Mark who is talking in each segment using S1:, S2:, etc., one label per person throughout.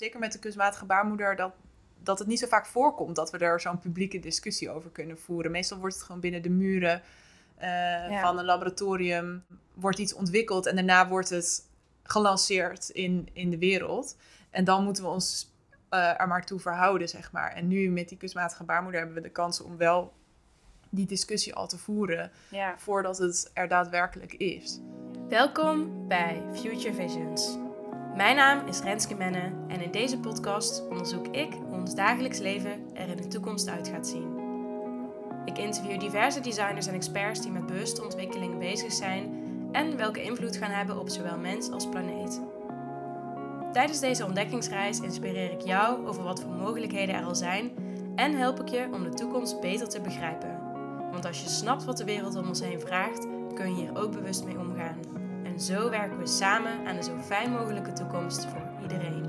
S1: zeker met de kunstmatige baarmoeder, dat, dat het niet zo vaak voorkomt dat we er zo'n publieke discussie over kunnen voeren. Meestal wordt het gewoon binnen de muren eh, van een laboratorium, wordt iets ontwikkeld en daarna wordt het gelanceerd in, in de wereld. En dan moeten we ons uh, er maar toe verhouden, zeg maar. En nu met die kunstmatige baarmoeder hebben we de kans om wel die discussie al te voeren ja. voordat het er daadwerkelijk is.
S2: Welkom bij Future Visions. Mijn naam is Renske Menne en in deze podcast onderzoek ik hoe ons dagelijks leven er in de toekomst uit gaat zien. Ik interview diverse designers en experts die met bewuste ontwikkeling bezig zijn en welke invloed gaan hebben op zowel mens als planeet. Tijdens deze ontdekkingsreis inspireer ik jou over wat voor mogelijkheden er al zijn en help ik je om de toekomst beter te begrijpen. Want als je snapt wat de wereld om ons heen vraagt, kun je hier ook bewust mee omgaan. En zo werken we samen aan een zo fijn mogelijke toekomst voor iedereen.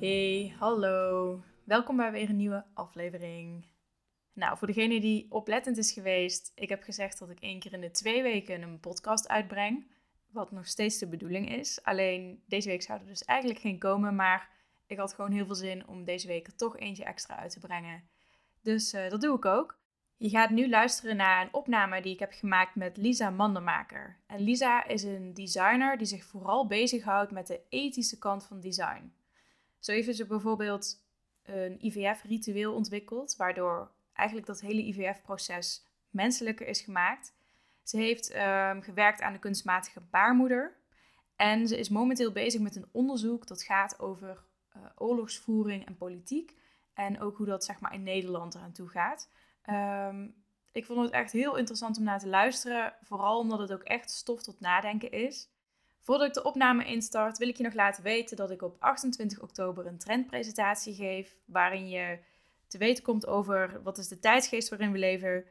S2: Hey, hallo. Welkom bij weer een nieuwe aflevering. Nou, voor degene die oplettend is geweest, ik heb gezegd dat ik één keer in de twee weken een podcast uitbreng. Wat nog steeds de bedoeling is. Alleen deze week zou er dus eigenlijk geen komen, maar ik had gewoon heel veel zin om deze week er toch eentje extra uit te brengen. Dus eh, dat doe ik ook. Je gaat nu luisteren naar een opname die ik heb gemaakt met Lisa Mandenmaker. En Lisa is een designer die zich vooral bezighoudt met de ethische kant van design. Zo heeft ze bijvoorbeeld een IVF-ritueel ontwikkeld, waardoor eigenlijk dat hele IVF-proces menselijker is gemaakt. Ze heeft ehm, gewerkt aan de kunstmatige baarmoeder. En ze is momenteel bezig met een onderzoek dat gaat over uh, oorlogsvoering en politiek. En ook hoe dat zeg maar, in Nederland eraan toe gaat. Ehm, ik vond het echt heel interessant om naar te luisteren. Vooral omdat het ook echt stof tot nadenken is. Voordat ik de opname instart, wil ik je nog laten weten dat ik op 28 oktober een trendpresentatie geef. Waarin je te weten komt over wat is de tijdsgeest waarin we leven.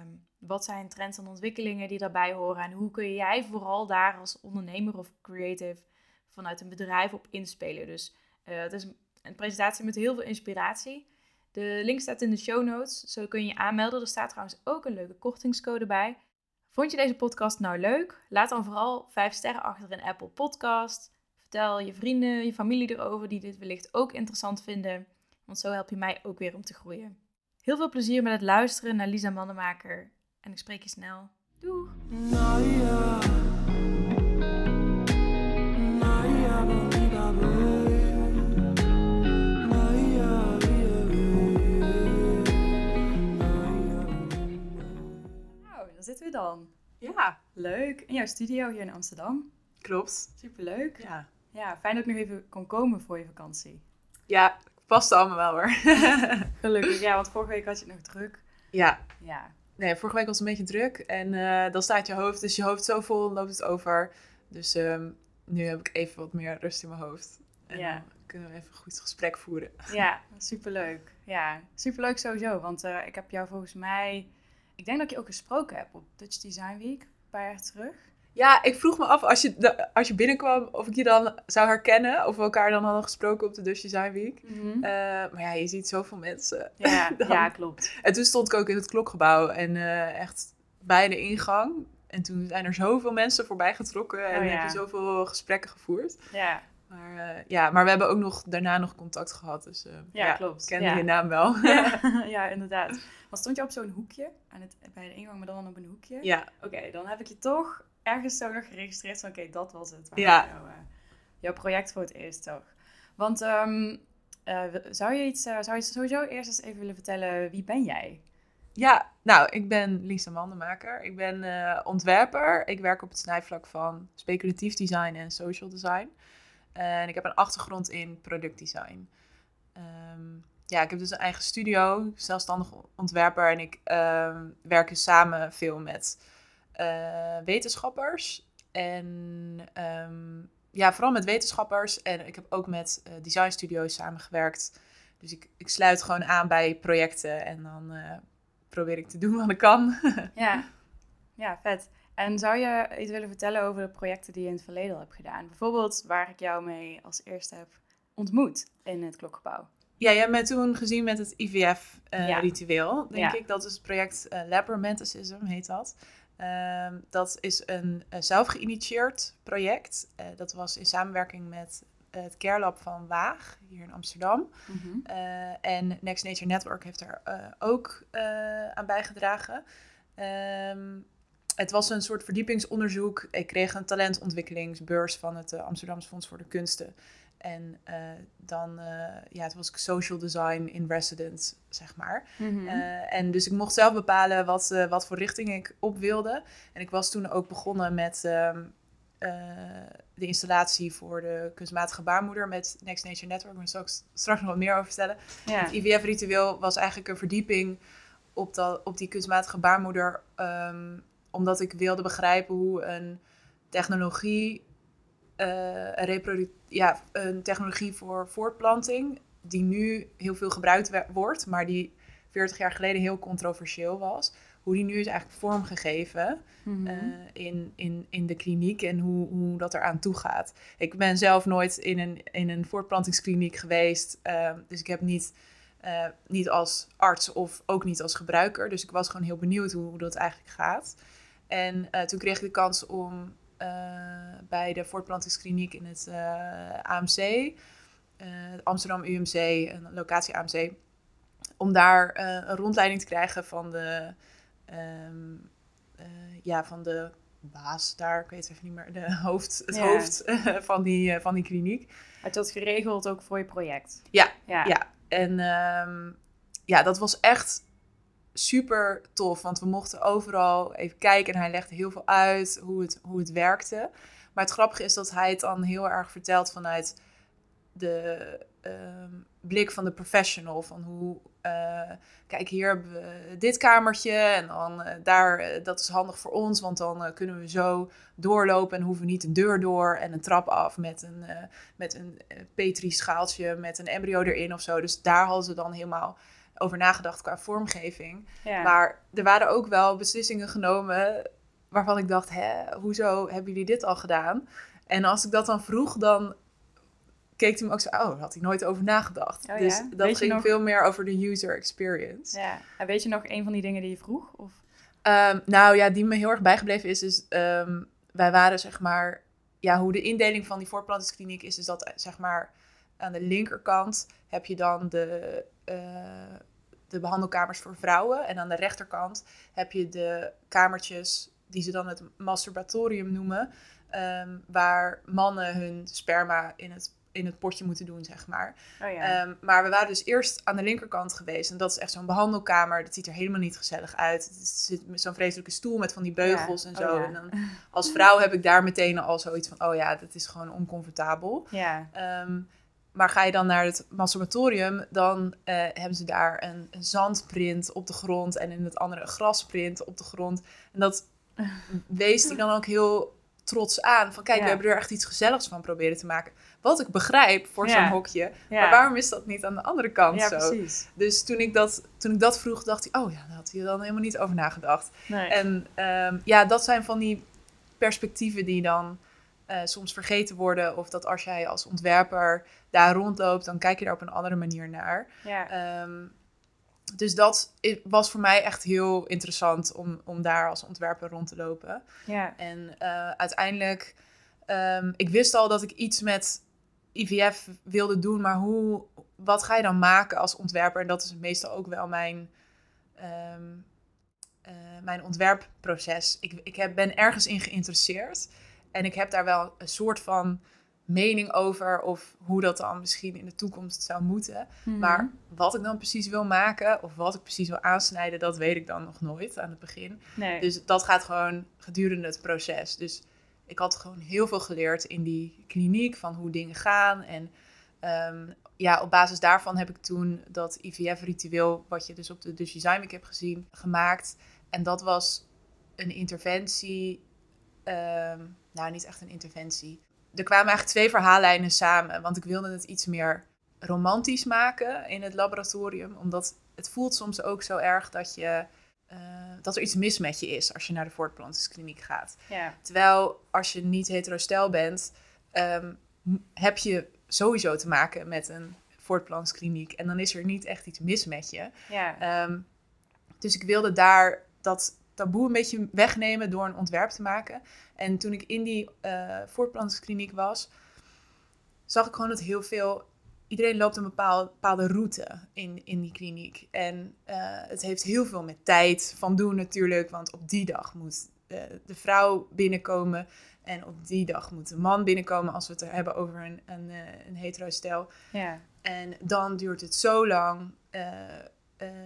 S2: Um, wat zijn trends en ontwikkelingen die daarbij horen. En hoe kun jij vooral daar als ondernemer of creative vanuit een bedrijf op inspelen. Dus uh, het is een presentatie met heel veel inspiratie. De link staat in de show notes. Zo kun je je aanmelden. Er staat trouwens ook een leuke kortingscode bij. Vond je deze podcast nou leuk? Laat dan vooral 5 sterren achter in Apple Podcast. Vertel je vrienden, je familie erover die dit wellicht ook interessant vinden. Want zo help je mij ook weer om te groeien. Heel veel plezier met het luisteren naar Lisa Mannemaker. En ik spreek je snel. Doeg! daar zitten we dan.
S1: Ja.
S2: Leuk. In jouw studio hier in Amsterdam.
S1: Klopt.
S2: Superleuk.
S1: Ja.
S2: Ja, fijn dat ik nog even kon komen voor je vakantie.
S1: Ja, past allemaal wel hoor.
S2: Gelukkig, ja, want vorige week had je het nog druk.
S1: Ja.
S2: Ja.
S1: Nee, vorige week was het een beetje druk en uh, dan staat je hoofd, dus je hoofd zo vol, loopt het over. Dus um, nu heb ik even wat meer rust in mijn hoofd. En ja. dan kunnen we even een goed gesprek voeren.
S2: Ja, superleuk. Ja, superleuk sowieso, want uh, ik heb jou volgens mij ik denk dat ik je ook gesproken heb op Dutch Design Week, een paar jaar terug.
S1: Ja, ik vroeg me af als je, als je binnenkwam of ik je dan zou herkennen. Of we elkaar dan hadden gesproken op de Dutch Design Week. Eh, maar ja, je ziet zoveel mensen.
S2: Ja, ja, klopt.
S1: En toen stond ik ook in het klokgebouw en uh, echt bij de ingang. En toen zijn er zoveel mensen voorbij getrokken en oh, heb je zoveel gesprekken gevoerd.
S2: Ja.
S1: Maar, uh, ja, maar we hebben ook nog daarna nog contact gehad. Dus
S2: ja, ja, klopt.
S1: Ik ken je naam wel.
S2: Ja, ja inderdaad. Maar stond je op zo'n hoekje aan het, bij de ingang, maar dan op een hoekje?
S1: Ja.
S2: Oké, dan heb ik je toch ergens zo nog geregistreerd van oké, dat was het.
S1: Ja.
S2: Jou, uh, jouw project voor het eerst toch. Want um, uh, zou, je iets, uh, zou je sowieso eerst eens even willen vertellen, wie ben jij?
S1: Ja, nou, ik ben Lisa Mandenmaker. Ik ben ontwerper. Ik werk op het snijvlak van speculatief design en social design. En ik heb een achtergrond in productdesign. Um, ja, ik heb dus een eigen studio, zelfstandig ontwerper. En ik uh, werk dus samen veel met uh, wetenschappers. En um, ja, vooral met wetenschappers. En ik heb ook met uh, designstudio's samengewerkt. Dus ik, ik sluit gewoon aan bij projecten en dan uh, probeer ik te doen wat ik kan.
S2: ja. ja, vet. En zou je iets willen vertellen over de projecten die je in het verleden al hebt gedaan? Bijvoorbeeld waar ik jou mee als eerste heb ontmoet in het klokgebouw.
S1: Ja, je hebt mij toen gezien met het IVF-ritueel,
S2: Ja.
S1: denk
S2: Ja.
S1: ik. Dat is het project eh Lab Romanticism, heet dat. Ehm, dat is een eh, zelf geïnitieerd project. Eh, dat was in samenwerking met het Care Lab van Waag, hier in Amsterdam.
S2: Mhm.
S1: Eh, en Next Nature Network heeft er eh, ook eh, aan bijgedragen. Ehm, het was een soort verdiepingsonderzoek. Ik kreeg een talentontwikkelingsbeurs van het eh, Amsterdamse Fonds voor de Kunsten. En eh, dan, eh, ja, het was social design in residence, zeg maar.
S2: Mhm.
S1: Eh, en dus ik mocht zelf bepalen wat, wat voor richting ik op wilde. En ik was toen ook begonnen met ehm, eh, de installatie voor de kunstmatige baarmoeder met Next Nature Network. Daar zal ik straks nog wat meer over vertellen.
S2: ja.
S1: Het IVF-ritueel was eigenlijk een verdieping op, dat, op die kunstmatige baarmoeder. ehm, omdat ik wilde begrijpen hoe een technologie, een, reprodu- ja, een technologie voor voortplanting, die nu heel veel gebruikt wordt, maar die 40 jaar geleden heel controversieel was, hoe die nu is eigenlijk vormgegeven
S2: Mhm.
S1: eh, in, in, in de kliniek en hoe, hoe dat eraan toe gaat. Ik ben zelf nooit in een, in een voortplantingskliniek geweest, eh, dus ik heb niet, eh, niet als arts of ook niet als gebruiker. Dus ik was gewoon heel benieuwd hoe, hoe dat eigenlijk gaat. En eh, toen kreeg ik de kans om eh, bij de voortplantingskliniek in het eh, AMC, eh, het Amsterdam UMC, een locatie AMC, om daar eh, een rondleiding te krijgen van de, ehm, eh, ja, van de baas daar, ik weet even niet meer, de hoofd, het
S2: Ja.
S1: hoofd eh, van, die, eh, van die kliniek.
S2: Had je dat geregeld ook voor je project?
S1: Ja,
S2: Ja.
S1: ja. En ehm, ja, dat was echt super tof, want we mochten overal even kijken en hij legde heel veel uit hoe het, hoe het werkte. Maar het grappige is dat hij het dan heel erg vertelt vanuit de ehm, blik van de professional. Van hoe, eh, kijk, hier hebben we dit kamertje en dan eh, daar, eh, dat is handig voor ons, want dan kunnen we zo doorlopen en hoeven we niet een deur door en een trap af met een, met een eh, Petri-schaaltje met een embryo erin of zo. Dus daar hadden ze dan helemaal over nagedacht qua vormgeving.
S2: Ja.
S1: Maar er waren ook wel beslissingen genomen waarvan ik dacht, hè, hoezo hebben jullie dit al gedaan? En als ik dat dan vroeg, dan keek hij me ook zo, oh, daar had hij nooit over nagedacht.
S2: Oh ja?
S1: Dus dat
S2: Weet
S1: ging
S2: nog-
S1: veel meer over de user experience.
S2: ja. En weet je nog een van die dingen die je vroeg? Of?
S1: Ehm, nou ja, die me heel erg bijgebleven is, is ehm, wij waren zeg maar, ja, hoe de indeling van die voortplantingskliniek is, is dat eh, zeg maar aan de linkerkant heb je dan de, eh, de behandelkamers voor vrouwen en aan de rechterkant heb je de kamertjes die ze dan het masturbatorium noemen, ehm, waar mannen hun sperma in het, in het potje moeten doen, zeg maar.
S2: Oh ja.
S1: Ehm, maar we waren dus eerst aan de linkerkant geweest. En dat is echt zo'n behandelkamer. Dat ziet er helemaal niet gezellig uit. Het zit met zo'n vreselijke stoel met van die beugels
S2: Ja.
S1: en
S2: Oh
S1: zo.
S2: ja.
S1: En dan, als vrouw heb ik daar meteen al zoiets van... oh ja, dat is gewoon oncomfortabel.
S2: ja.
S1: Ehm, maar ga je dan naar het masturbatorium... dan eh, hebben ze daar een, een zandprint op de grond... en in het andere een grasprint op de grond. En dat wees hij dan ook heel trots aan. Van kijk,
S2: Ja.
S1: we hebben er echt iets gezelligs van proberen te maken. Wat ik begrijp voor
S2: Ja.
S1: zo'n hokje.
S2: Ja.
S1: Maar waarom is dat niet aan de andere kant zo?
S2: precies.
S1: Dus toen ik, dat, toen ik dat vroeg, dacht hij... oh ja, daar had hij dan helemaal niet over nagedacht.
S2: Nee.
S1: En ehm, ja, dat zijn van die perspectieven die dan eh, soms vergeten worden. Of dat als jij als ontwerper daar rondloopt... dan kijk je daar op een andere manier naar.
S2: ja.
S1: Ehm, dus dat was voor mij echt heel interessant... om, om daar als ontwerper rond te lopen.
S2: ja.
S1: En eh, uiteindelijk, ehm, ik wist al dat ik iets met IVF wilde doen, maar hoe, wat ga je dan maken als ontwerper? En dat is meestal ook wel mijn, ehm, eh, mijn ontwerpproces. Ik, ik heb, ben ergens in geïnteresseerd en ik heb daar wel een soort van mening over of hoe dat dan misschien in de toekomst zou moeten.
S2: Mhm.
S1: Maar wat ik dan precies wil maken of wat ik precies wil aansnijden, dat weet ik dan nog nooit aan het begin.
S2: nee.
S1: Dus dat gaat gewoon gedurende het proces. Dus ik had gewoon heel veel geleerd in die kliniek van hoe dingen gaan. En ehm, ja, op basis daarvan heb ik toen dat IVF-ritueel, wat je dus op de Design Week hebt gezien, gemaakt. En dat was een interventie. Ehm, nou, niet echt een interventie. Er kwamen eigenlijk twee verhaallijnen samen. Want ik wilde het iets meer romantisch maken in het laboratorium. Omdat het voelt soms ook zo erg dat je eh, dat er iets mis met je is als je naar de voortplantingskliniek gaat.
S2: ja.
S1: Terwijl als je niet heterostel bent, ehm, heb je sowieso te maken met een voortplantskliniek. En dan is er niet echt iets mis met je.
S2: Ja.
S1: Ehm, dus ik wilde daar dat taboe een beetje wegnemen door een ontwerp te maken. En toen ik in die uh, voortplantingskliniek was, zag ik gewoon dat heel veel. Iedereen loopt een bepaalde, bepaalde route in, in die kliniek. En uh, het heeft heel veel met tijd van doen natuurlijk. Want op die dag moet uh, de vrouw binnenkomen. En op die dag moet de man binnenkomen als we het hebben over een, een, een hetero stel.
S2: Ja.
S1: En dan duurt het zo lang uh,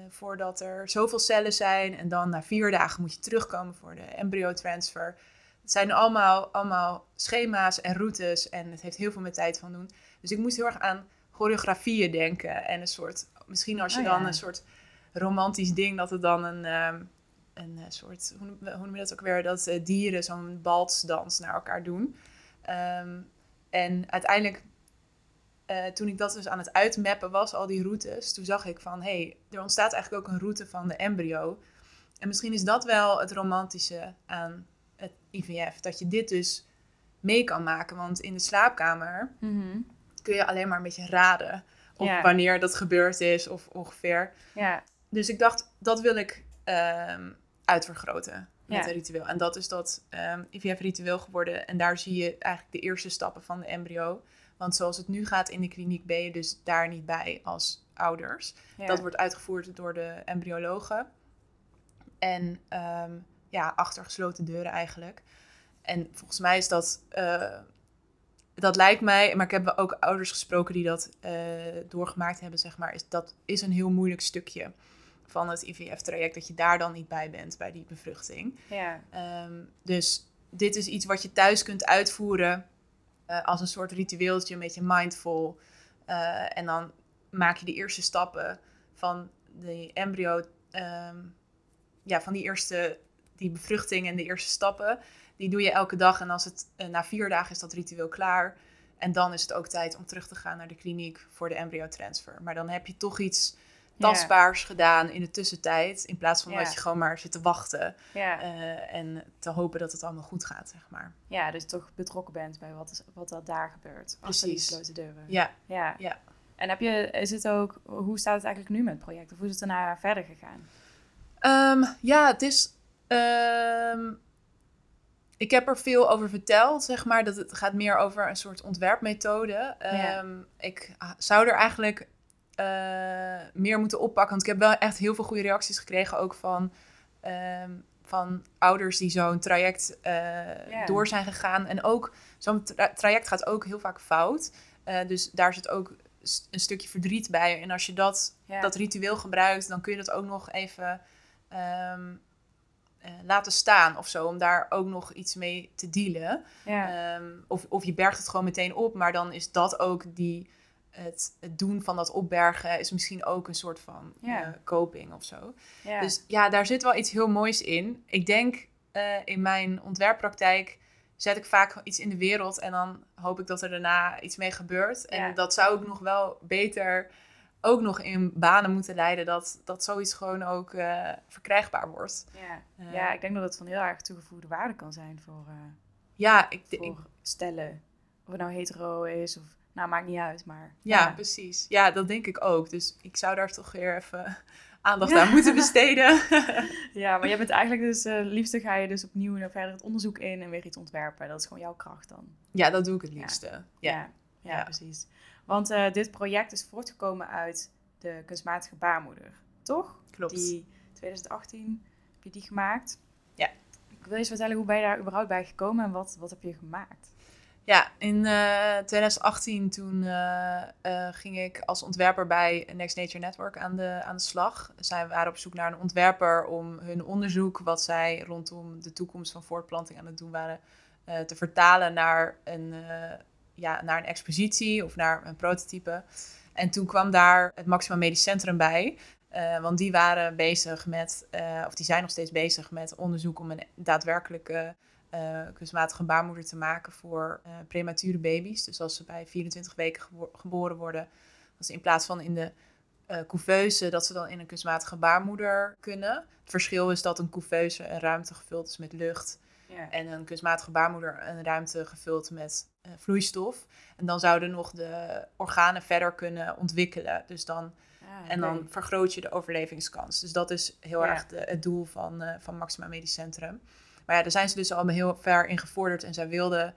S1: voordat er zoveel cellen zijn. En dan na vier dagen moet je terugkomen voor de embryo-transfer. Het zijn allemaal, allemaal schema's en routes en het heeft heel veel met tijd van doen. Dus ik moest heel erg aan choreografieën denken. En een soort, misschien als je
S2: Oh,
S1: dan
S2: ja.
S1: een soort romantisch ding, dat het dan een, ehm, een eh, soort, hoe, noem- hoe noem je dat ook weer, dat eh, dieren zo'n balsdans naar elkaar doen. Ehm, en uiteindelijk eh, toen ik dat dus aan het uitmappen was, al die routes, toen zag ik van, hé, hey, er ontstaat eigenlijk ook een route van de embryo. En misschien is dat wel het romantische aan het IVF, dat je dit dus mee kan maken. Want in de slaapkamer
S2: Mhm.
S1: kun je alleen maar een beetje raden of wanneer dat gebeurd is of ongeveer. Dus ik dacht, dat wil ik ehm, uitvergroten met een ritueel. En dat is dat ehm, IVF-ritueel geworden. En daar zie je eigenlijk de eerste stappen van de embryo. Want zoals het nu gaat in de kliniek ben je dus daar niet bij als ouders.
S2: Ja.
S1: Dat wordt uitgevoerd door de embryologen. En ehm, ja, achter gesloten deuren eigenlijk. En volgens mij is dat... eh, dat lijkt mij, maar ik heb ook ouders gesproken die dat eh, doorgemaakt hebben, zeg maar. Is, dat is een heel moeilijk stukje van het IVF-traject, dat je daar dan niet bij bent, bij die bevruchting.
S2: Ja.
S1: Ehm, dus dit is iets wat je thuis kunt uitvoeren eh, als een soort ritueeltje, een beetje mindful. Eh, en dan maak je de eerste stappen van de embryo, ehm, ja, van die eerste, die bevruchting en de eerste stappen. Die doe je elke dag en als het, eh, na vier dagen is dat ritueel klaar. En dan is het ook tijd om terug te gaan naar de kliniek voor de embryo-transfer. Maar dan heb je toch iets
S2: Ja.
S1: tastbaars gedaan in de tussentijd. In plaats van
S2: Ja.
S1: dat je gewoon maar zit te wachten.
S2: Ja.
S1: eh, en te hopen dat het allemaal goed gaat, zeg maar.
S2: ja, dus toch betrokken bent bij wat, is, wat er daar gebeurt. Achter die
S1: Precies.
S2: gesloten deuren.
S1: Ja,
S2: Ja.
S1: Ja.
S2: En heb je, is het ook, hoe staat het eigenlijk nu met het project? Of hoe is het daarna verder gegaan?
S1: Ehm, ja het is... ehm, ik heb er veel over verteld, zeg maar. Dat het gaat meer over een soort ontwerpmethode. Ehm, Ik ah, zou er eigenlijk eh, meer moeten oppakken. Want ik heb wel echt heel veel goede reacties gekregen. Ook van, ehm, van ouders die zo'n traject eh, door zijn gegaan. En ook zo'n tra- traject gaat ook heel vaak fout. Eh, dus daar zit ook een stukje verdriet bij. En als je dat dat ritueel gebruikt, dan kun je dat ook nog even ehm, eh, laten staan of zo. Om daar ook nog iets mee te dealen. Ehm, of, of je bergt het gewoon meteen op, maar dan is dat ook die. Het, het doen van dat opbergen is misschien ook een soort van eh, coping of zo. Dus ja, daar zit wel iets heel moois in. Ik denk eh, in mijn ontwerppraktijk zet ik vaak iets in de wereld en dan hoop ik dat er daarna iets mee gebeurt. En dat zou ik nog wel beter ook nog in banen moeten leiden dat, dat zoiets gewoon ook eh, verkrijgbaar wordt.
S2: ja. Ja, ik denk dat het van heel erg toegevoegde waarde kan zijn voor,
S1: Ja, ik, ik,
S2: voor stellen. Of het nou hetero is of... Nou, maakt niet uit, maar...
S1: Ja, precies. Ja, dat denk ik ook. Dus ik zou daar toch weer even aandacht aan moeten besteden.
S2: Ja, maar je bent eigenlijk dus... eh liefste ga je dus opnieuw naar verder het onderzoek in en weer iets ontwerpen. Dat is gewoon jouw kracht dan.
S1: ja, dat doe ik het liefste. Ja.
S2: Ja, ja,
S1: Ja.
S2: precies. Want eh, dit project is voortgekomen uit de kunstmatige baarmoeder, toch?
S1: klopt.
S2: Die 2018 heb je die gemaakt.
S1: Ja.
S2: Ik wil je eens vertellen, hoe ben je daar überhaupt bij gekomen en wat, wat heb je gemaakt?
S1: Ja, in eh, 2018 toen eh, eh, ging ik als ontwerper bij Next Nature Network aan de, aan de slag. Zij waren op zoek naar een ontwerper om hun onderzoek, wat zij rondom de toekomst van voortplanting aan het doen waren, eh, te vertalen naar een, eh, ja, naar een expositie of naar een prototype. En toen kwam daar het Maxima Medisch Centrum bij. eh, want die waren bezig met, eh, of die zijn nog steeds bezig met onderzoek om een daadwerkelijke eh, kunstmatige baarmoeder te maken voor eh, premature baby's. Dus als ze bij 24 weken gebo- geboren worden, ze in plaats van in de eh couveuse, dat ze dan in een kunstmatige baarmoeder kunnen. Het verschil is dat een couveuse een ruimte gevuld is met lucht
S2: Ja.
S1: En een kunstmatige baarmoeder een ruimte gevuld met vloeistof. En dan zouden nog de organen verder kunnen ontwikkelen. Dus dan,
S2: Ah,
S1: en dan vergroot je de overlevingskans. Dus dat is heel
S2: Ja.
S1: erg de, het doel van, van Maxima Medisch Centrum. Maar ja, daar zijn ze dus al heel ver in gevorderd. En zij wilden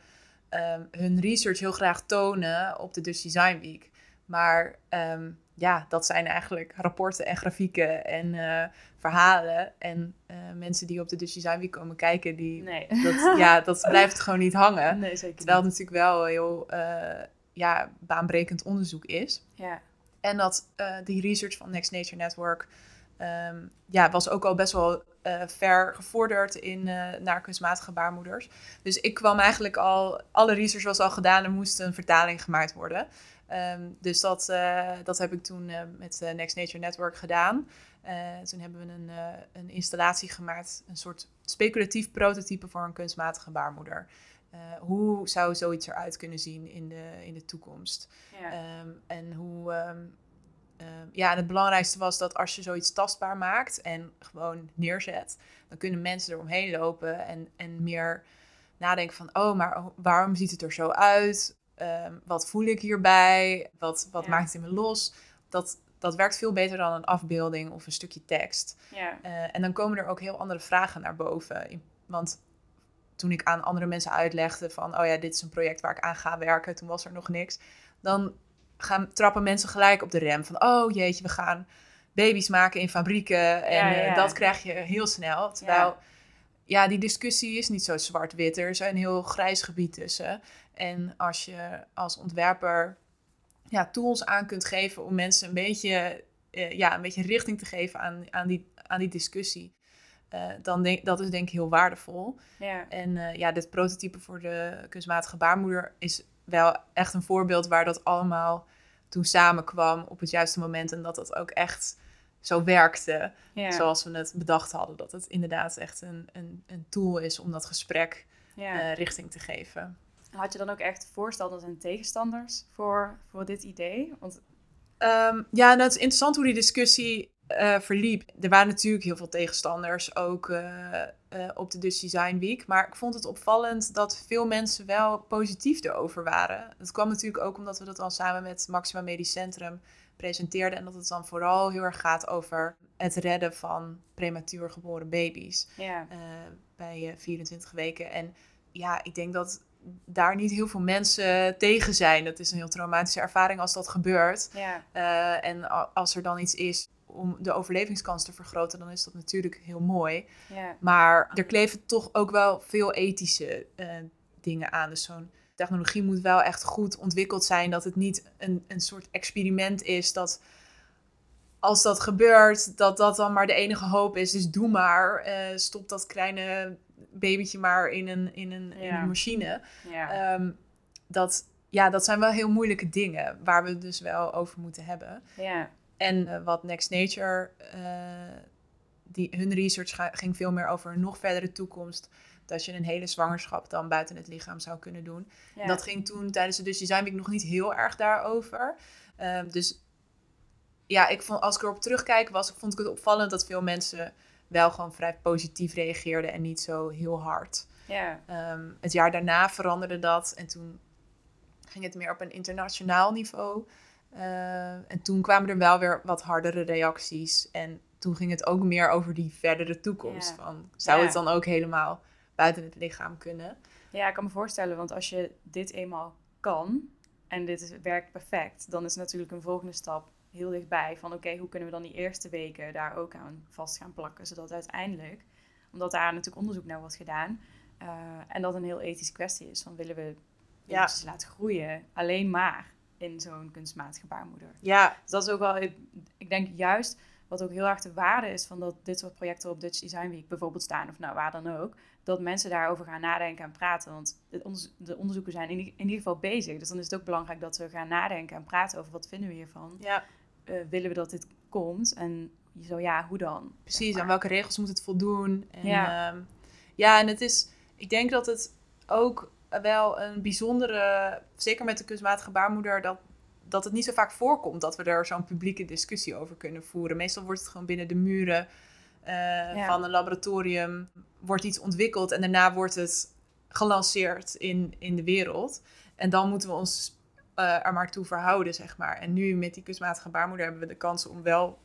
S1: ehm, hun research heel graag tonen op de Dutch Design Week. Maar ehm, ja, dat zijn eigenlijk rapporten en grafieken en eh, verhalen. En eh, mensen die op de Dutch Design Week komen kijken, die,
S2: Nee.
S1: dat, ja, dat blijft gewoon niet hangen.
S2: nee, zeker
S1: Terwijl het natuurlijk wel heel eh, ja, baanbrekend onderzoek is.
S2: Ja.
S1: En dat die research van Next Nature Network ehm, ja, was ook al best wel eh, ver gevorderd in, eh, naar kunstmatige baarmoeders. Dus ik kwam eigenlijk al, alle research was al gedaan en moest een vertaling gemaakt worden. Ehm, dus dat, eh, dat heb ik toen met Next Nature Network gedaan. Toen hebben we een, een installatie gemaakt, een soort speculatief prototype voor een kunstmatige baarmoeder. Hoe zou zoiets eruit kunnen zien in de, in de toekomst?
S2: Ja.
S1: Ehm, en hoe. Ehm, ja, en het belangrijkste was dat als je zoiets tastbaar maakt en gewoon neerzet, dan kunnen mensen eromheen lopen en, en meer nadenken van: oh, maar waarom ziet het er zo uit? Ehm, wat voel ik hierbij? Wat, wat
S2: Ja.
S1: maakt het in me los? Dat, dat werkt veel beter dan een afbeelding of een stukje tekst.
S2: ja.
S1: Eh, en dan komen er ook heel andere vragen naar boven. Want toen ik aan andere mensen uitlegde van, oh ja, dit is een project waar ik aan ga werken, toen was er nog niks. Dan gaan, trappen mensen gelijk op de rem van, oh jeetje, we gaan baby's maken in fabrieken. En
S2: Ja, ja,
S1: eh, dat krijg je heel snel. Terwijl, ja. die discussie is niet zo zwart-wit. Er is een heel grijs gebied tussen. En als je als ontwerper ja, tools aan kunt geven om mensen een beetje, eh, ja, een beetje richting te geven aan, aan, die, aan die discussie. eh, dan denk dat is denk ik heel waardevol.
S2: ja.
S1: En ja, dit prototype voor de kunstmatige baarmoeder is wel echt een voorbeeld waar dat allemaal toen samenkwam op het juiste moment. En dat dat ook echt zo werkte
S2: ja.
S1: zoals we het bedacht hadden. Dat het inderdaad echt een, een, een tool is om dat gesprek
S2: ja.
S1: eh, richting te geven.
S2: Had je dan ook echt voorstanders en tegenstanders voor, voor dit idee? Want
S1: Ehm, ja, nou, het is interessant hoe die discussie eh, verliep. Er waren natuurlijk heel veel tegenstanders, ook eh, eh, op de Dutch Design Week. Maar ik vond het opvallend dat veel mensen wel positief erover waren. Dat kwam natuurlijk ook omdat we dat al samen met Maxima Medisch Centrum presenteerden. En dat het dan vooral heel erg gaat over het redden van prematuur geboren baby's
S2: ja,
S1: bij eh, 24 weken. En ja, ik denk dat daar niet heel veel mensen tegen zijn. Dat is een heel traumatische ervaring als dat gebeurt.
S2: ja,
S1: en als er dan iets is om de overlevingskans te vergroten, dan is dat natuurlijk heel mooi.
S2: ja,
S1: Maar er kleven toch ook wel veel ethische eh, dingen aan. Dus zo'n technologie moet wel echt goed ontwikkeld zijn. Dat het niet een, een soort experiment is dat als dat gebeurt, dat dat dan maar de enige hoop is. Dus doe maar. eh, stop dat kleine babytje maar in een, in een, in een machine.
S2: ja.
S1: Ehm, dat, ja, dat zijn wel heel moeilijke dingen waar we het dus wel over moeten hebben.
S2: ja,
S1: En eh, wat Next Nature, eh, die, hun research ging veel meer over een nog verdere toekomst. Dat je een hele zwangerschap dan buiten het lichaam zou kunnen doen.
S2: ja.
S1: Dat ging toen tijdens de Dutch Design Week nog niet heel erg daarover. Ehm, dus ja, ik vond, als ik erop terugkijk, was, vond ik het opvallend dat veel mensen wel gewoon vrij positief reageerden en niet zo heel hard.
S2: ja,
S1: Ehm, het jaar daarna veranderde dat en toen ging het meer op een internationaal niveau. Eh, en toen kwamen er wel weer wat hardere reacties. En toen ging het ook meer over die verdere toekomst.
S2: Ja.
S1: Van, zou
S2: Ja.
S1: het dan ook helemaal buiten het lichaam kunnen?
S2: Ja, ik kan me voorstellen, want als je dit eenmaal kan en dit is, werkt perfect, dan is natuurlijk een volgende stap heel dichtbij van oké, hoe kunnen we dan die eerste weken daar ook aan vast gaan plakken, zodat uiteindelijk, omdat daar natuurlijk onderzoek naar wordt gedaan eh, en dat een heel ethische kwestie is, van willen we
S1: Ja.
S2: baby's laten groeien alleen maar in zo'n kunstmatige baarmoeder.
S1: Ja,
S2: Dus dat is ook wel, ik, ik denk juist wat ook heel erg de waarde is van dat dit soort projecten op Dutch Design Week bijvoorbeeld staan, of nou waar dan ook, dat mensen daarover gaan nadenken en praten. Want onderzo- de onderzoeken zijn in, ieder geval bezig. Dus dan is het ook belangrijk dat we gaan nadenken en praten over wat vinden we hiervan.
S1: ja,
S2: Eh, willen we dat dit komt? En zo ja, hoe dan?
S1: precies. Aan welke regels moet het voldoen? En,
S2: Ja.
S1: ja. ja, en het is... Ik denk dat het ook wel een bijzondere... Zeker met de kunstmatige baarmoeder... dat dat het niet zo vaak voorkomt dat we er zo'n publieke discussie over kunnen voeren. Meestal wordt het gewoon binnen de muren van een laboratorium wordt iets ontwikkeld en daarna wordt het gelanceerd in, in de wereld. En dan moeten we ons uh, er maar toe verhouden, zeg maar. En nu met die kunstmatige baarmoeder hebben we de kans om wel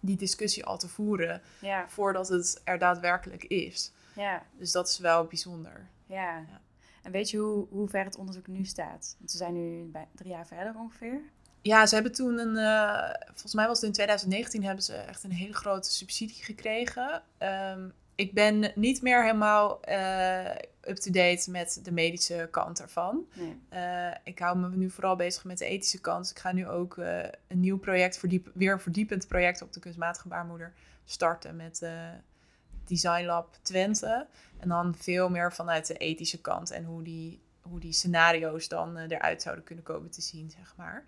S1: die discussie al te voeren ja. voordat het er daadwerkelijk is. Ja. Dus dat is wel bijzonder.
S2: Ja. ja. En weet je hoe, hoe ver het onderzoek nu staat? Want we zijn nu bij drie jaar verder ongeveer.
S1: Ja, ze hebben toen een, uh, volgens mij was het in 2019, hebben ze echt een hele grote subsidie gekregen. Um, ik ben niet meer helemaal uh, up-to-date met de medische kant ervan. Nee. Uh, ik hou me nu vooral bezig met de ethische kant. Ik ga nu ook uh, een nieuw project, verdiep, weer een verdiepend project op de kunstmatige baarmoeder starten met Design Lab Twente. En dan veel meer vanuit de ethische kant en hoe die, hoe die scenario's dan eruit zouden kunnen komen te zien, zeg maar.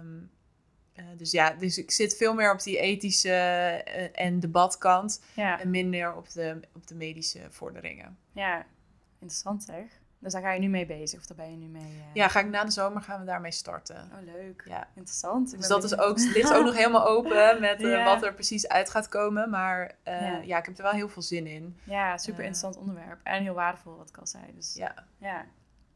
S1: Um, uh, dus ja, dus ik zit veel meer op die ethische uh, en debatkant. Ja. En minder op de, op de medische vorderingen.
S2: Ja, interessant zeg. Dus daar ga je nu mee bezig, of daar ben je nu mee? Uh...
S1: Ja, ga ik na de zomer gaan we daarmee starten.
S2: Oh, leuk. Ja. Interessant.
S1: dus dat is ook, ligt ook nog helemaal open met wat er precies uit gaat komen. Maar ja. ja. ik heb er wel heel veel zin in.
S2: Ja, super interessant onderwerp. En heel waardevol, wat ik al zei. Dus ja, ja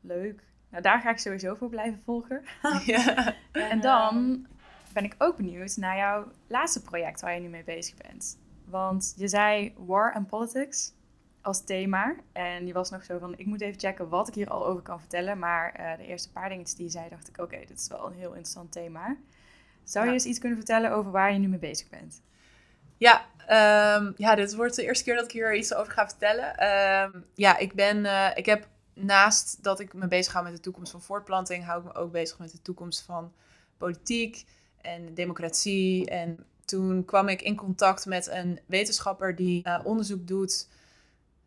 S2: leuk. Nou, daar ga ik sowieso voor blijven volgen. ja. en dan ben ik ook benieuwd naar jouw laatste project waar je nu mee bezig bent. Want je zei war and politics als thema. En je was nog zo van, ik moet even checken wat ik hier al over kan vertellen. Maar uh, de eerste paar dingetjes die je zei, dacht ik, oké, dit is wel een heel interessant thema. Zou je eens iets kunnen vertellen over waar je nu mee bezig bent?
S1: Ja, um, ja, dit wordt de eerste keer dat ik hier iets over ga vertellen. Um, ja, ik ben, uh, ik heb naast dat ik me bezig hou met de toekomst van voortplanting, hou ik me ook bezig met de toekomst van politiek, en democratie. En toen kwam ik in contact met een wetenschapper die uh, onderzoek doet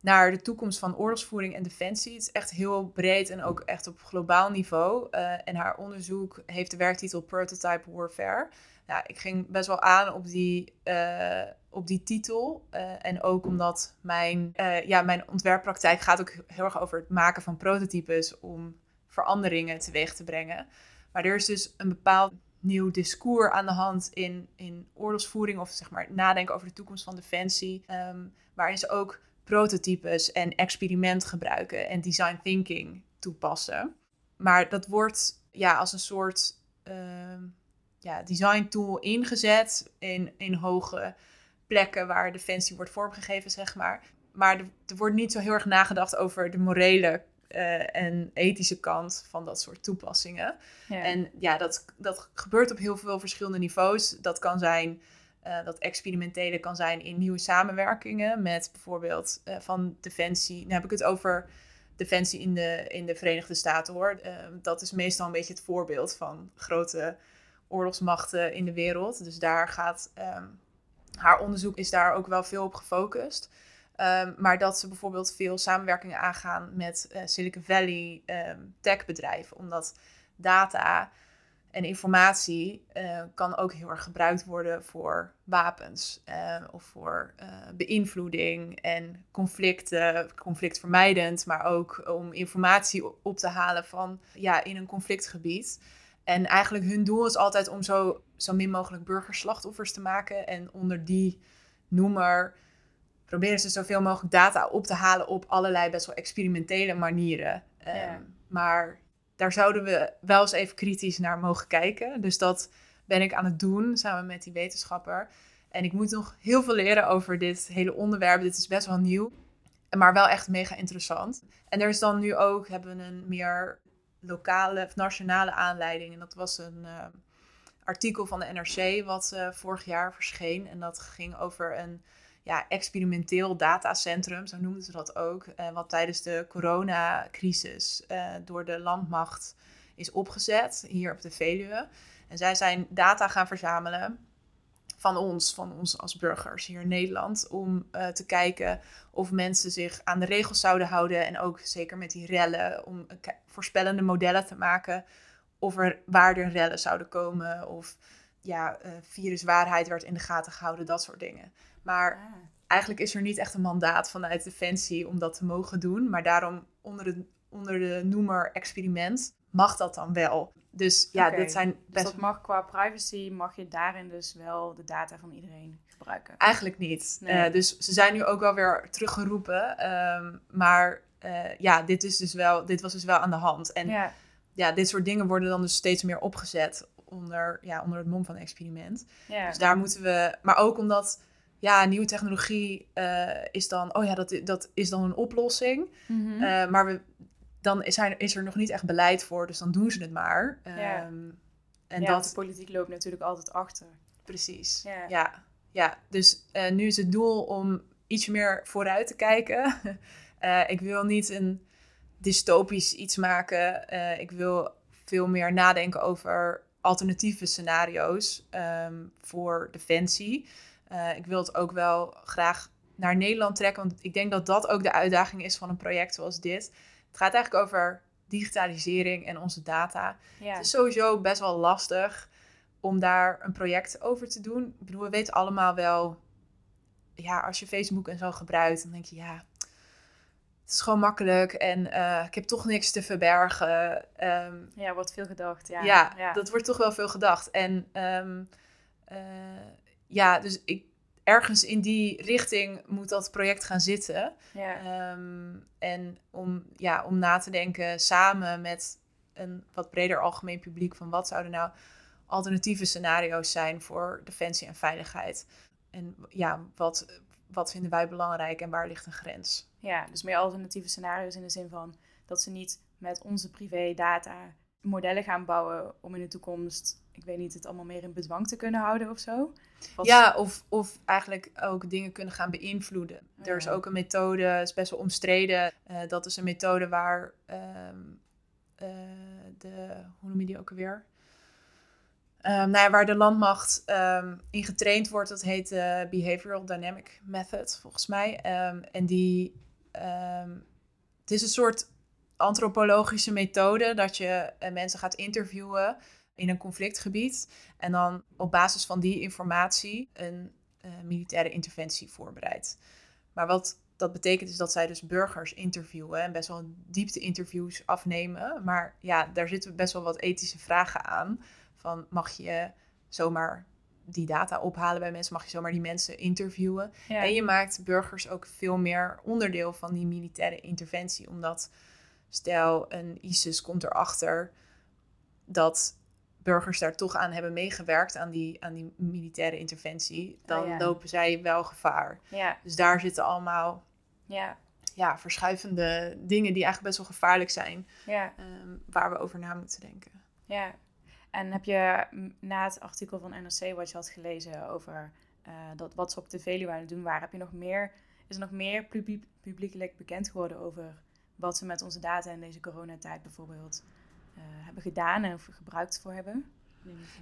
S1: naar de toekomst van oorlogsvoering en defensie. Het is echt heel breed en ook echt op globaal niveau. Uh, en haar onderzoek heeft de werktitel Prototype Warfare. Nou, ik ging best wel aan op die, uh, op die titel. Uh, en ook omdat mijn, ja, mijn ontwerppraktijk gaat ook heel erg over het maken van prototypes om veranderingen teweeg te brengen. Maar er is dus een bepaald nieuw discours aan de hand in, in oorlogsvoering of zeg maar nadenken over de toekomst van defensie. Um, waarin ze ook prototypes en experiment gebruiken en design thinking toepassen. Maar dat wordt ja, als een soort uh, ja, design tool ingezet in, in hoge plekken waar defensie wordt vormgegeven, zeg maar. Maar er, er wordt niet zo heel erg nagedacht over de morele uh, en ethische kant van dat soort toepassingen. En ja, dat, dat gebeurt op heel veel verschillende niveaus. Dat kan zijn, uh, dat experimentele kan zijn in nieuwe samenwerkingen met bijvoorbeeld uh, van Defensie. Nu heb ik het over Defensie in de, in de Verenigde Staten hoor. dat is meestal een beetje het voorbeeld van grote oorlogsmachten in de wereld. Dus daar gaat um, haar onderzoek is daar ook wel veel op gefocust. Um, maar dat ze bijvoorbeeld veel samenwerkingen aangaan met Silicon Valley um, techbedrijven. Omdat data en informatie uh, kan ook heel erg gebruikt worden voor wapens. Uh, of voor beïnvloeding en conflicten, conflictvermijdend. Maar ook om informatie op te halen van ja, in een conflictgebied. En eigenlijk hun doel is altijd om zo, zo min mogelijk burgerslachtoffers te maken. En onder die noemer proberen ze zoveel mogelijk data op te halen op allerlei best wel experimentele manieren. Ehm, maar daar zouden we wel eens even kritisch naar mogen kijken. Dus dat ben ik aan het doen samen met die wetenschapper. En ik moet nog heel veel leren over dit hele onderwerp. Dit is best wel nieuw, maar wel echt mega interessant. En er is dan nu ook, hebben we een meer lokale of nationale aanleiding. En dat was een ehm, artikel van de NRC wat uh, vorig jaar verscheen. En dat ging over een ja, experimenteel datacentrum, zo noemden ze dat ook, uh, wat tijdens de coronacrisis uh, door de landmacht is opgezet hier op de Veluwe. En zij zijn data gaan verzamelen van ons, van ons als burgers hier in Nederland, om uh, te kijken of mensen zich aan de regels zouden houden en ook zeker met die rellen, om voorspellende modellen te maken of er waar er rellen zouden komen of ja, viruswaarheid werd in de gaten gehouden, dat soort dingen. Maar ah. eigenlijk is er niet echt een mandaat vanuit Defensie om dat te mogen doen. Maar daarom onder de, onder de noemer experiment mag dat dan wel. Dus ja, dit zijn
S2: Dus
S1: best
S2: dat mag qua privacy, mag je daarin dus wel de data van iedereen gebruiken.
S1: Eigenlijk niet.
S2: Nee.
S1: Eh, dus ze zijn nu ook wel weer teruggeroepen. ehm, maar eh, ja, dit, is dus wel, dit was dus wel aan de hand. En ja.
S2: ja,
S1: dit soort dingen worden dan dus steeds meer opgezet onder, ja, onder het mom van experiment.
S2: ja.
S1: Dus daar moeten we... Maar ook omdat, ja, nieuwe technologie eh, is dan... Oh ja, dat, dat is dan een oplossing.
S2: Mhm.
S1: Eh, maar we, dan is er, is er nog niet echt beleid voor. Dus dan doen ze het maar.
S2: Ja.
S1: Ehm, en
S2: ja,
S1: dat...
S2: de politiek loopt natuurlijk altijd achter.
S1: Precies.
S2: Ja.
S1: Ja, ja. dus eh, nu is het doel om iets meer vooruit te kijken. Ik wil niet een dystopisch iets maken. Ik wil veel meer nadenken over alternatieve scenario's ehm, voor defensie. Eh, ik wil het ook wel graag naar Nederland trekken, want ik denk dat dat ook de uitdaging is van een project zoals dit. Het gaat eigenlijk over digitalisering en onze data.
S2: Ja,
S1: Het is sowieso best wel lastig om daar een project over te doen. Ik bedoel, we weten allemaal wel, ja, als je Facebook en zo gebruikt, dan denk je, ja, het is gewoon makkelijk en eh, ik heb toch niks te verbergen. Ehm,
S2: ja wordt veel gedacht. Ja,
S1: ja,
S2: ja.
S1: dat wordt toch wel veel gedacht. En ehm, eh, ja, dus ik, ergens in die richting moet dat project gaan zitten.
S2: ja.
S1: Ehm, en om, ja, om na te denken samen met een wat breder algemeen publiek van wat zouden nou alternatieve scenario's zijn voor defensie en veiligheid. En ja, wat, wat vinden wij belangrijk en waar ligt een grens?
S2: Ja, dus meer alternatieve scenario's in de zin van dat ze niet met onze privé data modellen gaan bouwen om in de toekomst, ik weet niet, het allemaal meer in bedwang te kunnen houden of zo. Wat-
S1: Ja, of, of eigenlijk ook dingen kunnen gaan beïnvloeden. Er is ook een methode, is best wel omstreden. eh, dat is een methode waar ehm, eh, de, hoe noem je die ook alweer? Ehm, nou ja, waar de landmacht ehm, in getraind wordt, dat heet de Behavioral Dynamic Method, volgens mij. En die, het is een soort antropologische methode dat je eh, mensen gaat interviewen in een conflictgebied. En dan op basis van die informatie een eh, militaire interventie voorbereidt. Maar wat dat betekent is dat zij dus burgers interviewen en best wel diepte-interviews afnemen. Maar ja, daar zitten best wel wat ethische vragen aan. Van mag je zomaar die data ophalen bij mensen? Mag je zomaar die mensen interviewen?
S2: ja.
S1: En je maakt burgers ook veel meer onderdeel van die militaire interventie. Omdat stel een ISIS komt erachter dat burgers daar toch aan hebben meegewerkt aan die, aan die militaire interventie, dan
S2: Oh ja.
S1: lopen zij wel gevaar.
S2: ja,
S1: Dus daar zitten allemaal
S2: ja,
S1: ja, verschuivende dingen die eigenlijk best wel gevaarlijk zijn,
S2: ja,
S1: ehm, waar we over na moeten denken.
S2: ja. En heb je na het artikel van NRC wat je had gelezen over eh, dat wat ze op de Veluwe aan het doen waren, heb je nog meer, is er nog meer publiek, publiekelijk bekend geworden over wat ze met onze data in deze coronatijd bijvoorbeeld hebben gedaan en of gebruikt voor hebben?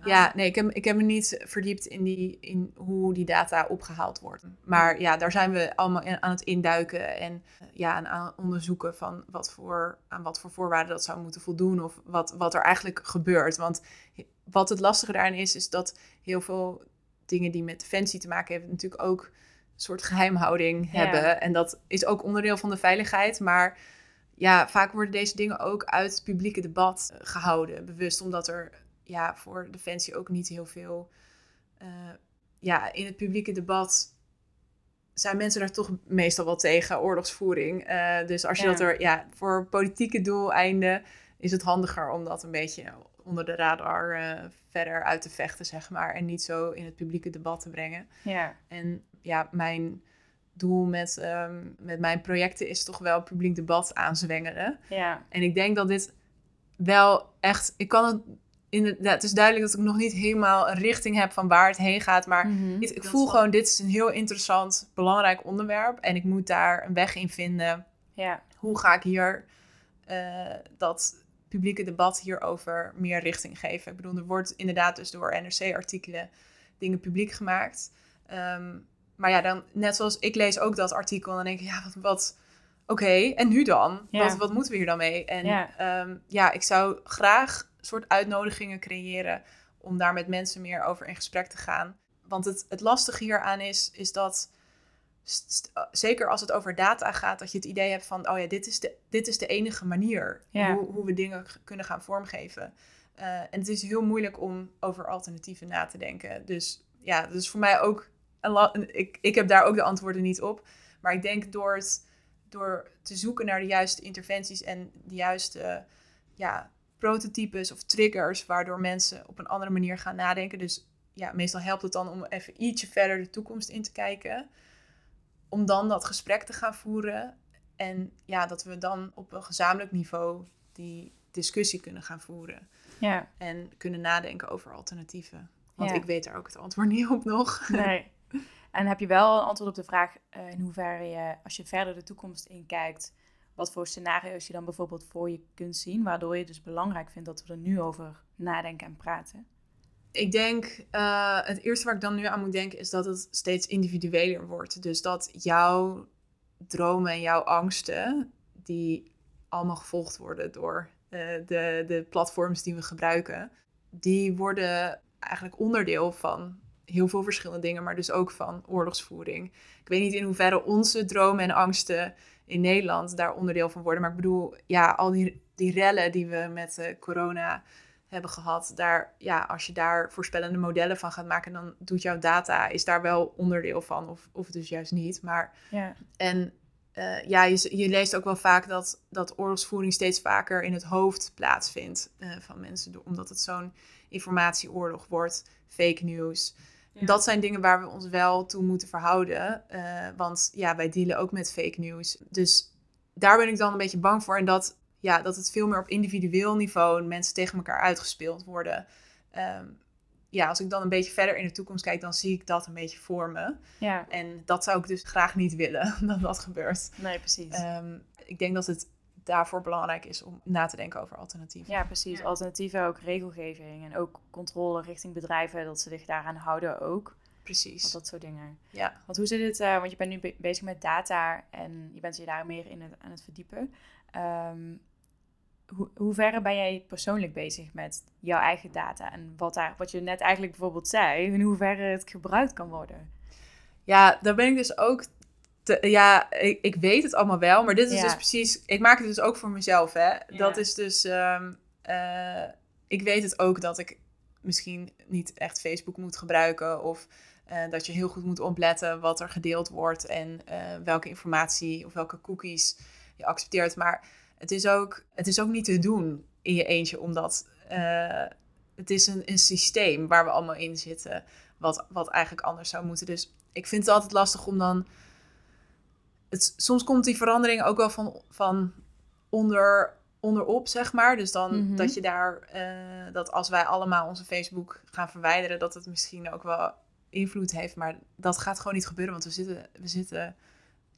S1: Ja, nee, ik heb, ik heb me niet verdiept in, die, in hoe die data opgehaald wordt. Maar ja, daar zijn we allemaal in- aan het induiken en eh, ja, aan, aan onderzoeken van wat voor, aan wat voor voorwaarden dat zou moeten voldoen of wat, wat er eigenlijk gebeurt. Want wat het lastige daarin is, is dat heel veel dingen die met defensie te maken hebben, natuurlijk ook een soort geheimhouding
S2: Ja.
S1: hebben. En dat is ook onderdeel van de veiligheid, maar ja, vaak worden deze dingen ook uit het publieke debat eh, gehouden, bewust, omdat er ja, voor defensie ook niet heel veel. eh, ja, in het publieke debat zijn mensen daar toch meestal wel tegen, oorlogsvoering. Eh, dus als je
S2: Ja.
S1: dat er, ja, voor politieke doeleinden is het handiger om dat een beetje onder de radar verder uit te vechten, zeg maar. En niet zo in het publieke debat te brengen.
S2: Ja,
S1: En ja, mijn doel met, ehm, met mijn projecten is toch wel publiek debat aanzwengelen.
S2: ja,
S1: En ik denk dat dit wel echt. Ik kan het. Inderdaad, het is duidelijk dat ik nog niet helemaal een richting heb van waar het heen gaat. Maar
S2: Mhm.
S1: ik, voel gewoon, dit is een heel interessant, belangrijk onderwerp. En ik moet daar een weg in vinden.
S2: Ja,
S1: Hoe ga ik hier eh, dat publieke debat hierover meer richting geven? Ik bedoel, er wordt inderdaad dus door NRC-artikelen dingen publiek gemaakt. Ehm, maar ja, dan, net zoals ik lees ook dat artikel en dan denk ik, ja, wat, wat oké, en nu dan?
S2: Ja.
S1: Wat, wat moeten we hier dan mee? En
S2: Ja.
S1: ja. ja, ik zou graag een soort uitnodigingen creëren om daar met mensen meer over in gesprek te gaan. Want het, het lastige hieraan is, is dat, zeker als het over data gaat, dat je het idee hebt van, oh ja, dit is de, dit is de enige manier
S2: Ja.
S1: hoe, hoe we dingen kunnen gaan vormgeven. Eh, en het is heel moeilijk om over alternatieven na te denken. Dus ja, dat is voor mij ook. Ik, ik heb daar ook de antwoorden niet op. Maar ik denk door, het, door te zoeken naar de juiste interventies en de juiste ja, prototypes of triggers, waardoor mensen op een andere manier gaan nadenken. Dus ja, meestal helpt het dan om even ietsje verder de toekomst in te kijken. Om dan dat gesprek te gaan voeren. En ja, dat we dan op een gezamenlijk niveau die discussie kunnen gaan voeren.
S2: Ja.
S1: En kunnen nadenken over alternatieven. Want ik weet daar ook het antwoord niet op nog.
S2: Nee. En heb je wel een antwoord op de vraag uh, in hoeverre je, als je verder de toekomst inkijkt, wat voor scenario's je dan bijvoorbeeld voor je kunt zien, waardoor je dus belangrijk vindt dat we er nu over nadenken en praten?
S1: Ik denk, uh, het eerste waar ik dan nu aan moet denken is dat het steeds individueler wordt. Dus dat jouw dromen en jouw angsten, die allemaal gevolgd worden door uh, de, de platforms die we gebruiken, die worden eigenlijk onderdeel van heel veel verschillende dingen, maar dus ook van oorlogsvoering. Ik weet niet in hoeverre onze dromen en angsten in Nederland daar onderdeel van worden. Maar ik bedoel, ja, al die, die rellen die we met uh, corona hebben gehad, daar, ja, als je daar voorspellende modellen van gaat maken, dan doet jouw data, is daar wel onderdeel van, of, of dus juist niet. Maar,
S2: ja.
S1: En uh, ja, je, je, leest ook wel vaak dat, dat oorlogsvoering steeds vaker in het hoofd plaatsvindt uh, van mensen, omdat het zo'n informatieoorlog wordt, fake news. Dat zijn dingen waar we ons wel toe moeten verhouden. Uh, want ja, wij dealen ook met fake news. Dus daar ben ik dan een beetje bang voor. En dat, ja, dat het veel meer op individueel niveau mensen tegen elkaar uitgespeeld worden. Um, ja, als ik dan een beetje verder in de toekomst kijk, dan zie ik dat een beetje voor me.
S2: Ja.
S1: En dat zou ik dus graag niet willen, dat dat gebeurt.
S2: Nee, precies.
S1: Um, ik denk dat het daarvoor belangrijk is om na te denken over alternatieven.
S2: Ja, precies. Alternatieven, ook regelgeving en ook controle richting bedrijven, dat ze zich daaraan houden ook.
S1: Precies.
S2: dat soort dingen.
S1: Ja.
S2: Want hoe zit het, uh, want je bent nu bezig met data en je bent je daar meer in het, aan het verdiepen. Um, hoe, hoe verre ben jij persoonlijk bezig met jouw eigen data en wat, daar, wat je net eigenlijk bijvoorbeeld zei, in hoeverre het gebruikt kan worden?
S1: Ja, daar ben ik dus ook ja, ik, ik, weet het allemaal wel, maar dit is dus precies. Ik maak het dus ook voor mezelf, hè? Dat is dus. Um, uh, ik weet het ook dat ik misschien niet echt Facebook moet gebruiken. Of uh, dat je heel goed moet opletten wat er gedeeld wordt en uh, welke informatie of welke cookies je accepteert. Maar het is ook, het is ook niet te doen in je eentje, omdat het is een, een systeem waar we allemaal in zitten, wat, wat eigenlijk anders zou moeten. Dus ik vind het altijd lastig om dan het, soms komt die verandering ook wel van, van onder, onderop, zeg maar. Dus dan
S2: Mhm.
S1: dat je daar, eh, dat als wij allemaal onze Facebook gaan verwijderen, dat het misschien ook wel invloed heeft. Maar dat gaat gewoon niet gebeuren, want we zitten, we zitten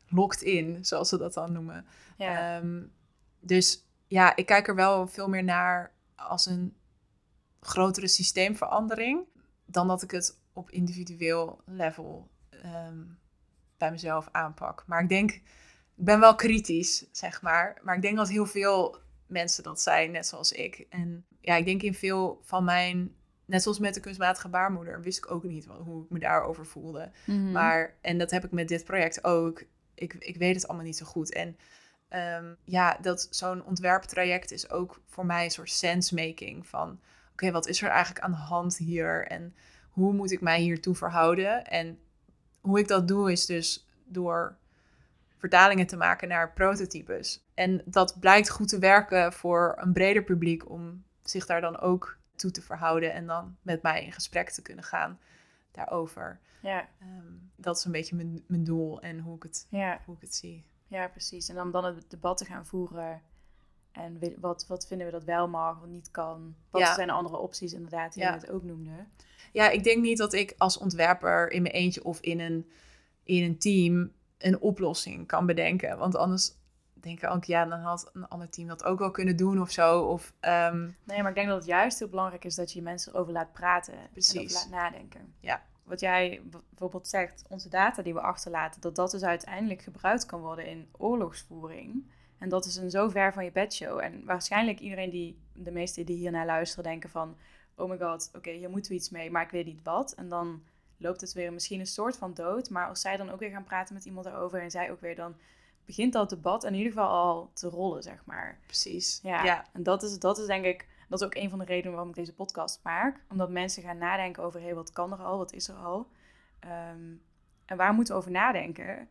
S1: locked in, zoals ze dat dan noemen.
S2: Ja.
S1: Ehm, dus ja, ik kijk er wel veel meer naar als een grotere systeemverandering, dan dat ik het op individueel level ehm, bij mezelf aanpak. Maar ik denk, ik ben wel kritisch, zeg maar. Maar ik denk dat heel veel mensen dat zijn, net zoals ik. En ja, ik denk in veel van mijn, net zoals met de kunstmatige baarmoeder, wist ik ook niet wat, hoe ik me daarover voelde.
S2: Mhm.
S1: Maar, en dat heb ik met dit project ook. Ik, ik weet het allemaal niet zo goed. En ehm, ja, dat zo'n ontwerptraject is ook voor mij een soort sensemaking van... Oké, wat is er eigenlijk aan de hand hier? En hoe moet ik mij hiertoe verhouden? En hoe ik dat doe is dus door vertalingen te maken naar prototypes. En dat blijkt goed te werken voor een breder publiek om zich daar dan ook toe te verhouden en dan met mij in gesprek te kunnen gaan daarover.
S2: ja,
S1: Ehm, dat is een beetje mijn, mijn doel en hoe ik, het,
S2: ja,
S1: hoe ik het zie.
S2: ja, precies. En om dan het debat te gaan voeren. En wat, wat vinden we dat wel mag, wat niet kan? Wat
S1: Ja.
S2: zijn de andere opties inderdaad, die je net ook noemde?
S1: Ja, ik denk niet dat ik als ontwerper in mijn eentje of in een, in een team een oplossing kan bedenken. Want anders denk ik ook, ja, dan had een ander team dat ook wel kunnen doen of zo. Of, ehm,
S2: Nee, maar ik denk dat het juist heel belangrijk is dat je mensen erover laat praten. En
S1: Precies.
S2: over laat nadenken.
S1: Ja.
S2: Wat jij bijvoorbeeld zegt, onze data die we achterlaten, dat dat dus uiteindelijk gebruikt kan worden in oorlogsvoering. En dat is een zo ver van je bedshow. En waarschijnlijk iedereen die, de meesten die hiernaar luisteren, denken van... Oh my god, oké, hier moeten we iets mee, maar ik weet niet wat. En dan loopt het weer misschien een soort van dood. Maar als zij dan ook weer gaan praten met iemand daarover en zij ook weer, dan begint dat debat in ieder geval al te rollen, zeg maar.
S1: precies.
S2: Ja,
S1: ja.
S2: en dat is, dat is denk ik Dat is ook een van de redenen waarom ik deze podcast maak. Omdat mensen gaan nadenken over, hé, hey, wat kan er al, wat is er al? Ehm, en waar moeten we over nadenken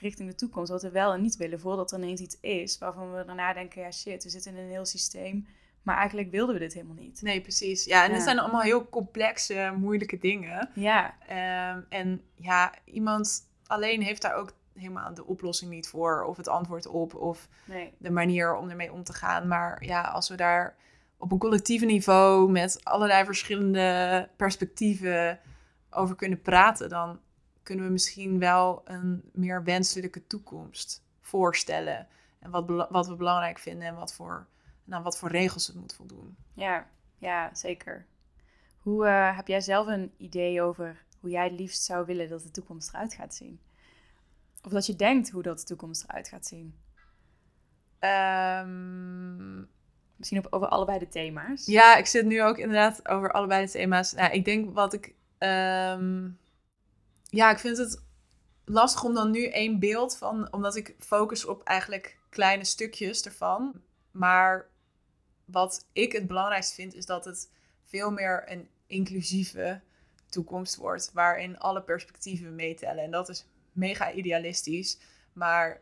S2: richting de toekomst? Wat we wel en niet willen, voordat er ineens iets is waarvan we daarna denken, ja shit, we zitten in een heel systeem maar eigenlijk wilden we dit helemaal niet.
S1: Nee, precies. Ja, en het zijn allemaal heel complexe, moeilijke dingen.
S2: Ja.
S1: Um, en ja, iemand alleen heeft daar ook helemaal de oplossing niet voor. Of het antwoord op. Of
S2: nee.
S1: de manier om ermee om te gaan. Maar ja, als we daar op een collectief niveau met allerlei verschillende perspectieven over kunnen praten, dan kunnen we misschien wel een meer wenselijke toekomst voorstellen. En wat, wat we belangrijk vinden en wat voor nou, wat voor regels het moet voldoen.
S2: Ja, ja zeker. Hoe uh, heb jij zelf een idee over hoe jij het liefst zou willen dat de toekomst eruit gaat zien? Of dat je denkt hoe dat de toekomst eruit gaat zien?
S1: Um,
S2: Misschien op, over allebei de thema's.
S1: Ja, ik zit nu ook inderdaad over allebei de thema's. Nou, ik denk wat ik. Um, ja, ik vind het lastig om dan nu één beeld van. Omdat ik focus op eigenlijk kleine stukjes ervan. Maar wat ik het belangrijkst vind, is dat het veel meer een inclusieve toekomst wordt. Waarin alle perspectieven meetellen. En dat is mega idealistisch. Maar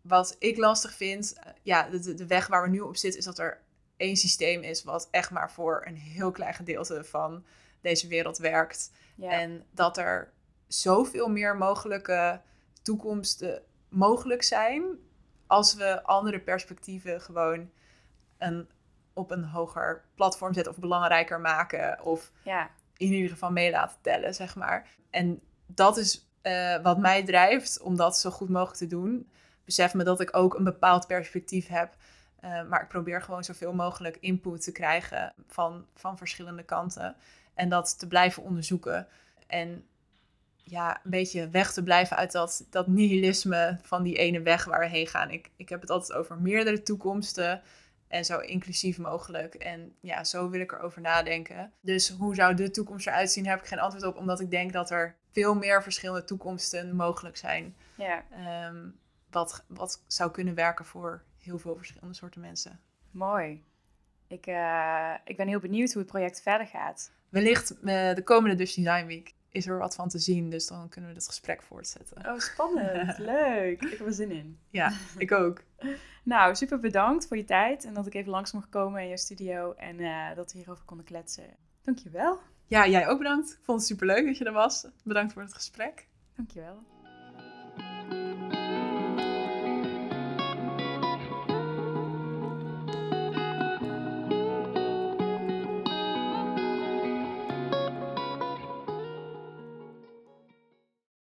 S1: wat ik lastig vind, eh, ja, de, de weg waar we nu op zitten, is dat er één systeem is wat echt maar voor een heel klein gedeelte van deze wereld werkt. En dat er zoveel meer mogelijke toekomsten mogelijk zijn als we andere perspectieven gewoon een, op een hoger platform zetten of belangrijker maken. Of
S2: ja.
S1: in ieder geval mee laten tellen, zeg maar. En dat is uh, wat mij drijft om dat zo goed mogelijk te doen. Besef me dat ik ook een bepaald perspectief heb. Uh, maar ik probeer gewoon zoveel mogelijk input te krijgen van, van verschillende kanten. En dat te blijven onderzoeken. En ja, een beetje weg te blijven uit dat, dat nihilisme van die ene weg waar we heen gaan. Ik, ik heb het altijd over meerdere toekomsten en zo inclusief mogelijk. En ja, zo wil ik erover nadenken. Dus hoe zou de toekomst eruit zien, heb ik geen antwoord op, omdat ik denk dat er veel meer verschillende toekomsten mogelijk zijn.
S2: Ja.
S1: Ehm, wat, wat zou kunnen werken voor heel veel verschillende soorten mensen.
S2: Mooi. Ik, uh, ik ben heel benieuwd hoe het project verder gaat.
S1: Wellicht uh, de komende Dutch Design Week is er wat van te zien. Dus dan kunnen we het gesprek voortzetten.
S2: Oh, spannend. Leuk. Ik heb er zin in.
S1: Ja, ik ook.
S2: nou, super bedankt voor je tijd. En dat ik even langs mocht komen in je studio. En uh, dat we hierover konden kletsen. Dankjewel.
S1: Ja, jij ook bedankt. Ik vond het super leuk dat je er was. Bedankt voor het gesprek.
S2: Dankjewel.